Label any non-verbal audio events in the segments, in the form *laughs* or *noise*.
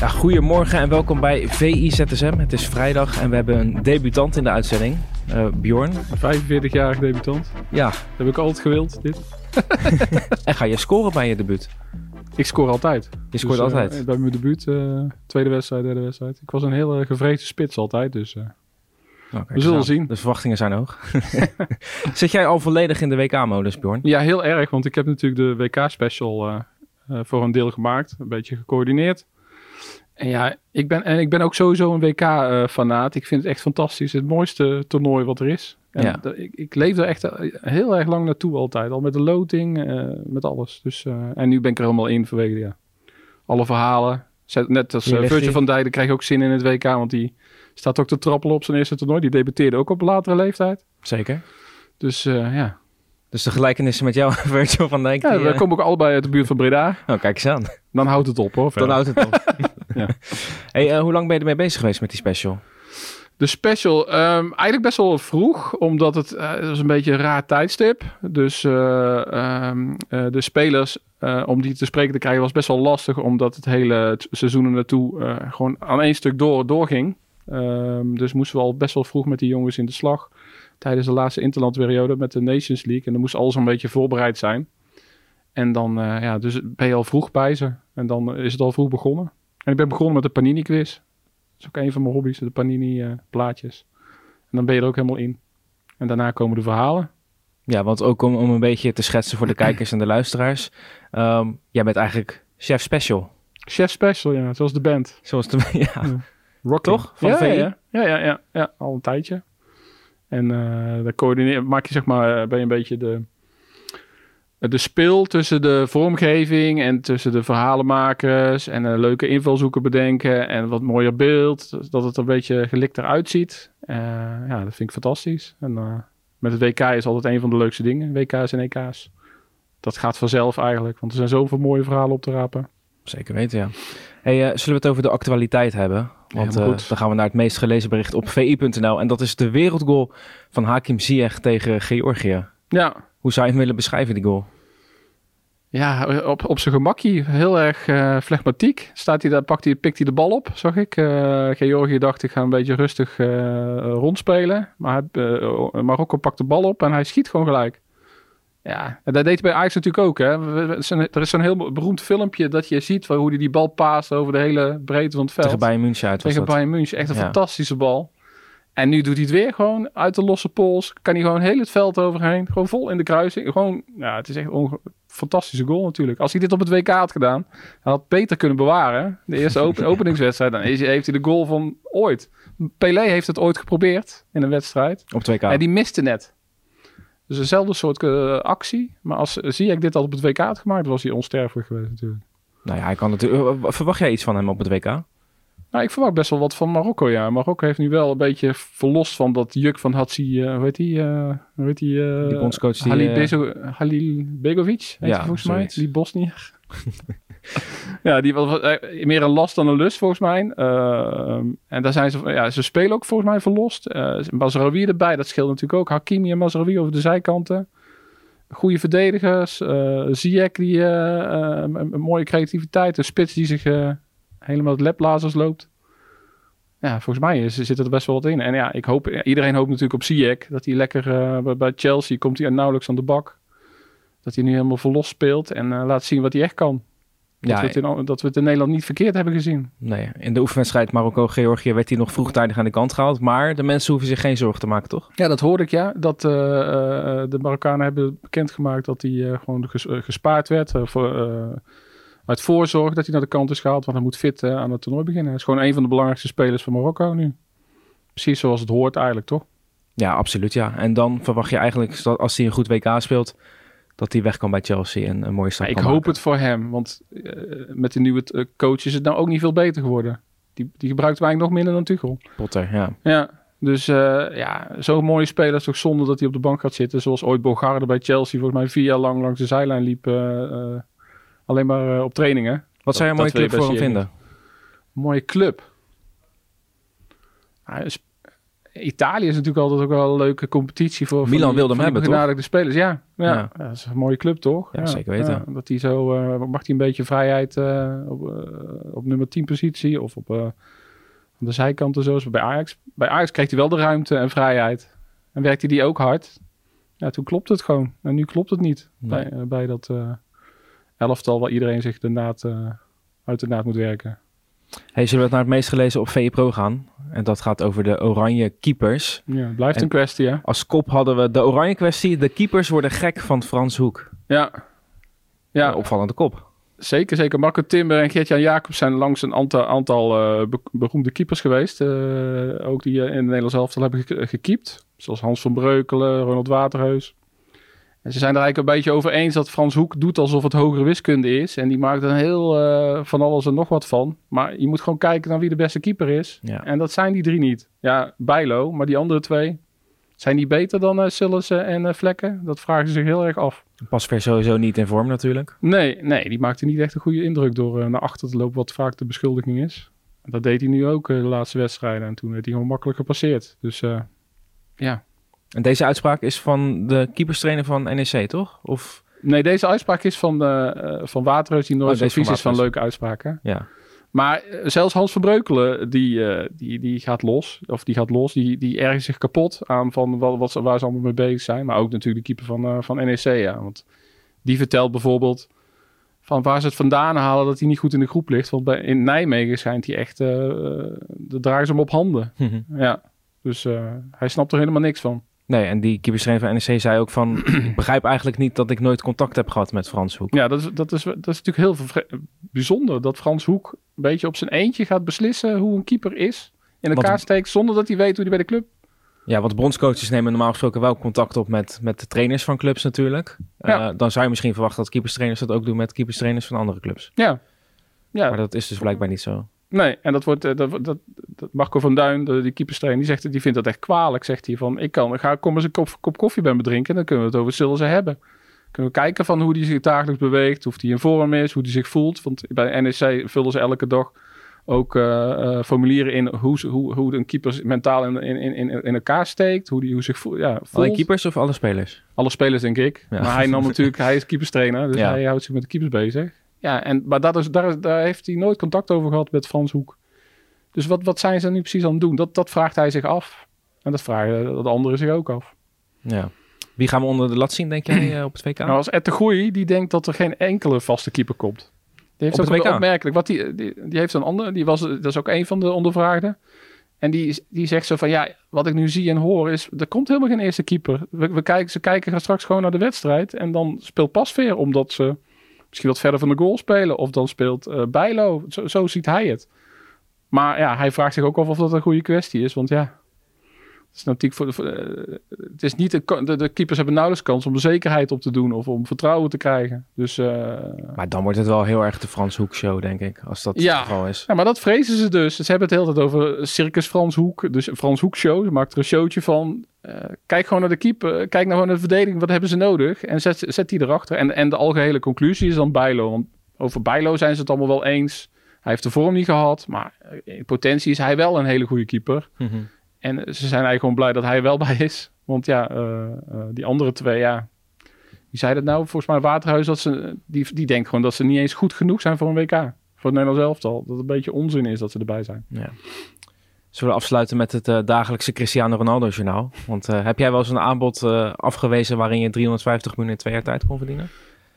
Ja, goedemorgen en welkom bij VIZSM. Het is vrijdag en we hebben een debutant in de uitzending. Uh, Bjorn. Een 45-jarig debutant. Ja. Dat heb ik altijd gewild, dit. *laughs* en ga je scoren bij je debuut? Ik scoor altijd. Je scoort dus, uh, altijd? bij mijn debuut, uh, tweede wedstrijd, derde wedstrijd. Ik was een hele gevreesde spits altijd, dus okay, we zullen dus, zien. De verwachtingen zijn hoog. *laughs* *laughs* Zit jij al volledig in de WK-modus, Bjorn? Ja, heel erg, want ik heb natuurlijk de WK-special voor een deel gemaakt. Een beetje gecoördineerd. En ja, ik ben, en ik ben ook sowieso een WK-fanaat. ik vind het echt fantastisch. Het mooiste toernooi wat er is. En ja. ik, ik leef er echt eh, heel erg lang naartoe altijd. Al met de loting, uh, met alles. Dus, uh, en nu ben ik er helemaal in vanwege ja, alle verhalen. Net als uh, Virgil van Dijk, krijg je ook zin in het WK. Want die staat ook te trappelen op zijn eerste toernooi. Die debuteerde ook op latere leeftijd. Zeker. Dus ja. Dus de gelijkenissen met jou, *laughs* Virgil van Dijk? Ja, die, we komen ook allebei uit de buurt van Breda. Oh, kijk eens aan. Dan houdt het op hoor. Dan houdt het op. *laughs* ja. Hey, uh, hoe lang ben je ermee bezig geweest met die special? De special, um, eigenlijk best wel vroeg, omdat het, uh, het was een beetje een raar tijdstip. Dus uh, um, de spelers, om die te spreken te krijgen, was best wel lastig, omdat het hele seizoen naartoe gewoon aan één stuk door, doorging. Um, dus moesten we al best wel vroeg met die jongens in de slag tijdens de laatste interlandperiode met de Nations League. En dan moest alles een beetje voorbereid zijn. En dan ja, dus ben je al vroeg bij ze. En dan is het al vroeg begonnen. En ik ben begonnen met de Panini quiz. Dat is ook een van mijn hobby's, de Panini uh, plaatjes. En dan ben je er ook helemaal in. En daarna komen de verhalen. Ja, want ook om, om een beetje te schetsen voor de *clears throat* kijkers en de luisteraars. Um, jij bent eigenlijk chef special. Chef special, ja. Zoals de band. Zoals de *laughs* ja. ja. Rock Toch? Van ja? Ja, ja, ja, ja, ja, al een tijdje. En uh, dan coördineer, maak je zeg maar, uh, ben je een beetje de, de spil tussen de vormgeving en tussen de verhalenmakers en uh, leuke invalshoeken bedenken en wat mooier beeld, dat het er een beetje gelikter uitziet. ja, dat vind ik fantastisch. En met het WK is altijd een van de leukste dingen, WK's en EK's. Dat gaat vanzelf eigenlijk, want er zijn zoveel mooie verhalen op te rapen. Zeker weten, ja. Hey, uh, zullen we het over de actualiteit hebben? Want ja, dan gaan we naar het meest gelezen bericht op vi.nl. En dat is de wereldgoal van Hakim Ziyech tegen Georgië. Ja. Hoe zou je hem willen beschrijven, die goal? Ja, op, op zijn gemakkie. Heel erg uh, flegmatiek. Staat hij daar, pakt hij, pikt hij de bal op, zag ik. Uh, Georgië dacht, ik ga een beetje rustig uh, rondspelen. Maar Marokko pakt de bal op en hij schiet gewoon gelijk. Ja, en dat deed hij bij Ajax natuurlijk ook. Hè. Er is zo'n heel beroemd filmpje dat je ziet hoe hij die bal paast over de hele breedte van het veld. Tegen Bayern München uit Tegen Bayern München. Echt een ja. fantastische bal. En nu doet hij het weer gewoon uit de losse pols. Kan hij gewoon heel het veld overheen. Gewoon vol in de kruising. Gewoon, ja, het is echt een fantastische goal natuurlijk. Als hij dit op het WK had gedaan, hij had beter kunnen bewaren. De eerste open *laughs* openingswedstrijd. Dan heeft hij de goal van ooit. Pelé heeft het ooit geprobeerd in een wedstrijd. Op het WK. En die miste net. Dus dezelfde soort uh, actie. Maar als zie ik dit al op het WK had gemaakt, was hij onsterfelijk geweest natuurlijk. Nou ja, hij kan natuurlijk. Verwacht jij iets van hem op het WK? Nou, ik verwacht best wel wat van Marokko, ja. Marokko heeft nu wel een beetje verlost van dat juk van Hatsi, uh, hoe heet die? Uh, hoe heet die? Uh, die bondscoach die... Halil, Bezo, Halil Begovic, heet ja, volgens zoiets. mij. Die Bosnier. *laughs* ja, die was meer een last dan een lust volgens mij. En daar zijn ze, ja, ze spelen ook volgens mij verlost. Uh, Mazraoui erbij, dat scheelt natuurlijk ook. Hakimi en Mazraoui over de zijkanten. Goede verdedigers. Uh, Ziyech die een mooie creativiteit. Een spits die zich helemaal het leplazers loopt. Ja, volgens mij is, zit er best wel wat in. En ja, ik hoop, iedereen hoopt natuurlijk op Ziyech. Dat hij lekker uh, bij Chelsea komt hij nauwelijks aan de bak. Dat hij nu helemaal verlost speelt en uh, laat zien wat hij echt kan. Dat, Ja, we het in, dat we het in Nederland niet verkeerd hebben gezien. Nee, in de oefenwedstrijd Marokko-Georgië werd hij nog vroegtijdig aan de kant gehaald. Maar de mensen hoeven zich geen zorgen te maken, toch? Ja, dat hoorde ik ja. Dat uh, de Marokkanen hebben bekendgemaakt dat hij gewoon ges gespaard werd. voor, uit voorzorg dat hij naar de kant is gehaald. Want hij moet fit aan het toernooi beginnen. Hij is gewoon een van de belangrijkste spelers van Marokko nu. Precies zoals het hoort eigenlijk, toch? Ja, absoluut ja. En dan verwacht je eigenlijk, dat als hij een goed WK speelt... dat hij weg kan bij Chelsea en een mooie stap ja, Ik hoop maken. het voor hem. Want uh, met de nieuwe uh, coach is het nou ook niet veel beter geworden. Die, die gebruikt eigenlijk nog minder dan Tuchel. Potter, ja. Ja, dus uh, ja, zo'n mooie speler is toch zonde dat hij op de bank gaat zitten. Zoals ooit Bogarde bij Chelsea volgens mij vier jaar lang langs de zijlijn liep. uh, alleen maar op trainingen. Wat zou je een mooie club voor hem vinden? Een mooie club. Is, Italië is natuurlijk altijd ook wel een leuke competitie voor. Milan die, wilde hem die hebben, toch? begenadigde spelers. Ja, ja. Ja. ja, dat is een mooie club, toch? Ja, zeker weten. Dat hij zo eh, mag hij een beetje vrijheid eh, op, eh, op nummer 10 positie of op eh, aan de zijkanten zoals bij Ajax. Bij Ajax kreeg hij wel de ruimte en vrijheid en werkte hij ook hard. Ja, toen klopt het gewoon. En nu klopt het niet Nee. bij, eh, bij dat eh, elftal waar iedereen zich de naad, eh, uit de naad moet werken. Hey, zullen we naar het meest gelezen op VE Pro gaan? En dat gaat over de oranje keepers. Ja, het blijft En- een kwestie, hè? Als kop hadden we de oranje kwestie. De keepers worden gek van Frans Hoek. Ja. Ja, Een opvallende kop. Zeker, zeker. Marco Timber en Geert-Jan Jacobs zijn langs een aantal, aantal eh, be- beroemde keepers geweest. Eh, ook die in het Nederlands elftal hebben ge- gekiept. Zoals Hans van Breukelen, Ronald Waterheus. En ze zijn er eigenlijk een beetje over eens dat Frans Hoek doet alsof het hogere wiskunde is. En die maakt er heel eh, van alles en nog wat van. Maar je moet gewoon kijken naar wie de beste keeper is. Ja. En dat zijn die drie niet. Ja, Bijlo, maar die andere twee... Zijn die beter dan uh, Sillissen en eh, Vlekken? Dat vragen ze zich heel erg af. Pasveer sowieso niet in vorm natuurlijk. Nee, nee, die maakte niet echt een goede indruk door naar achter te lopen, wat vaak de beschuldiging is. Dat deed hij nu ook de laatste wedstrijden en toen werd hij gewoon makkelijk gepasseerd. Dus ja. En deze uitspraak is van de keeperstrainer van NEC, toch? Of Nee, deze uitspraak is van, eh, van Waterhuis, die nooit Oh, vies is van leuke uitspraken. ja. Maar eh, zelfs Hans Verbreukelen, die, eh, die, die gaat los. Of die gaat los, die, die ergert zich kapot aan van wat, wat, waar ze allemaal mee bezig zijn. Maar ook natuurlijk de keeper van, van NEC, ja. Want die vertelt bijvoorbeeld van waar ze het vandaan halen dat hij niet goed in de groep ligt. Want bij, in Nijmegen schijnt hij echt, eh, de dragen ze hem op handen. *laughs* Ja, dus hij snapt er helemaal niks van. Nee, en die keeperstrainer van NEC zei ook van... *clears throat* ik begrijp eigenlijk niet dat ik nooit contact heb gehad met Frans Hoek. Ja, dat is, dat is, dat is natuurlijk heel bijzonder dat Frans Hoek een beetje op zijn eentje gaat beslissen hoe een keeper is. In elkaar Want- steekt zonder dat hij weet hoe hij bij de club Ja, want bondscoaches nemen normaal gesproken wel contact op met, met de trainers van clubs natuurlijk. Ja. Eh, dan zou je misschien verwachten dat keeperstrainers dat ook doen met keeperstrainers van andere clubs. Ja. Ja, Maar dat is dus blijkbaar niet zo. Nee. En dat wordt, eh, dat, dat, dat Marco van Duin, de, die keeperstrainer, die, zegt, die vindt dat echt kwalijk. Zegt hij van, ik kan, ga, kom eens een kop, kop koffie bij me drinken. Dan kunnen we het over Silze hebben. Kunnen we kijken van hoe hij zich dagelijks beweegt, of hij in vorm is, hoe hij zich voelt. Want bij NEC vullen ze elke dag ook eh, eh, formulieren in hoe, ze- hoe, hoe een keeper mentaal in, in, in, in elkaar steekt, hoe hij hoe zich voelt. Ja, voelt. keepers of alle spelers? Alle spelers, denk ik. Ja. Maar hij nam natuurlijk, *laughs* hij is keeperstrainer, dus Ja. hij houdt zich met de keepers bezig. Ja, en, maar dat is, daar, daar heeft hij nooit contact over gehad met Frans Hoek. Dus wat, wat zijn ze nu precies aan het doen? Dat, dat vraagt hij zich af. En dat vragen de anderen zich ook af. Ja. Wie gaan we onder de lat zien, denk jij, eh, op het WK? Nou, als Ed de Goeie, die denkt dat er geen enkele vaste keeper komt. Die heeft Op ook het wel WK? opmerkelijk. Wat die, die, die heeft een ander, die was, dat is ook een van de ondervraagden. En die, die zegt zo van, ja, wat ik nu zie en hoor is, er komt helemaal geen eerste keeper. We, we kijken, ze kijken straks gewoon naar de wedstrijd en dan speelt Pasveer, omdat ze misschien wat verder van de goal spelen. Of dan speelt eh Bijlo. Zo, zo ziet hij het. Maar ja, hij vraagt zich ook af of dat een goede kwestie is, want ja... Het is natuurlijk voor, voor, eh, het is niet de, de, de keepers hebben nauwelijks kans om de zekerheid op te doen of om vertrouwen te krijgen. Dus eh, Maar dan wordt het wel heel erg de Frans Hoek show, denk ik. Als dat Ja. het geval is. Ja, maar dat vrezen ze dus. Ze hebben het de hele tijd over Circus Frans Hoek. Dus Frans Hoek show. Ze maakt er een showtje van. Eh, kijk gewoon naar de keeper. Kijk nou gewoon naar de verdediging. Wat hebben ze nodig? En zet, zet die erachter. En, en de algehele conclusie is dan Bijlo. Want over Bijlo zijn ze het allemaal wel eens. Hij heeft de vorm niet gehad. Maar in potentie is hij wel een hele goede keeper. Mhm. En ze zijn eigenlijk gewoon blij dat hij er wel *laughs* bij is. Want ja, eh, eh, die andere twee, ja. Wie zei dat nou? Volgens mij Waterhuis, dat ze, die, die denkt gewoon dat ze niet eens goed genoeg zijn voor een WK. Voor het Nederlands elftal. Dat het een beetje onzin is dat ze erbij zijn. Ja. Zullen we afsluiten met het eh, dagelijkse Cristiano Ronaldo journaal? Want eh, heb jij wel eens een aanbod eh, afgewezen waarin je 350 miljoen in twee jaar tijd kon verdienen?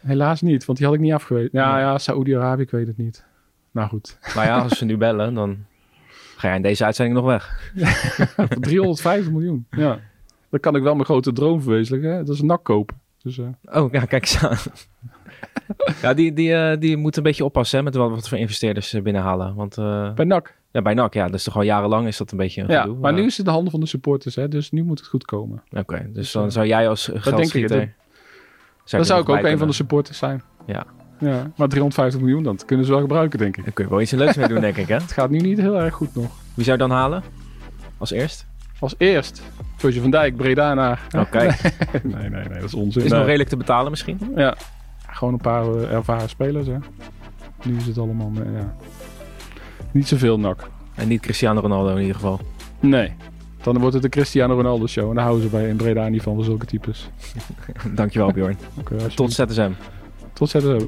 Helaas niet, want die had ik niet afgewezen. Ja, ja, Saoedi-Arabië, ik weet het niet. Nou goed. Nou ja, als ze nu bellen, dan ga jij in deze uitzending nog weg. *laughs* Voor 350 miljoen. Ja. Dan kan ik wel mijn grote droom verwezenlijken. hè. Dat is een nak kopen. Dus Oh, ja, kijk eens aan. ja, die, die, die moeten een beetje oppassen hè, met wat, wat voor investeerders ze binnenhalen. Want bij NAC. Ja, bij NAC, ja, dus toch al jarenlang is dat een beetje een Ja, gedoe. maar nu is het de handen van de supporters. Hè, dus nu moet het goed komen. Oké, dus Dus, dan eh, zou jij als geldschieter... dat- zou Dan zou ik ook een van de supporters zijn. Ja. ja. Maar 350 miljoen, dat kunnen ze wel gebruiken, denk ik. Daar kun je wel iets leuks mee doen, denk ik, hè? Het gaat nu niet heel erg goed nog. Wie zou je dan halen? Als eerst? Als eerst, Virgil van Dijk, Breda naar. Oké. *laughs* nee, nee, nee, dat is onzin. Is Nee. nog redelijk te betalen misschien? Ja, gewoon een paar eh, ervaren spelers, hè. Nu is het allemaal, eh, ja. Niet zoveel nak. En niet Cristiano Ronaldo in ieder geval. Nee. Dan wordt het de Cristiano Ronaldo show. En daar houden ze bij in Breda niet van, van zulke types. *laughs* Dankjewel Bjorn. Okay, Tot ZSM. Tot ZSM.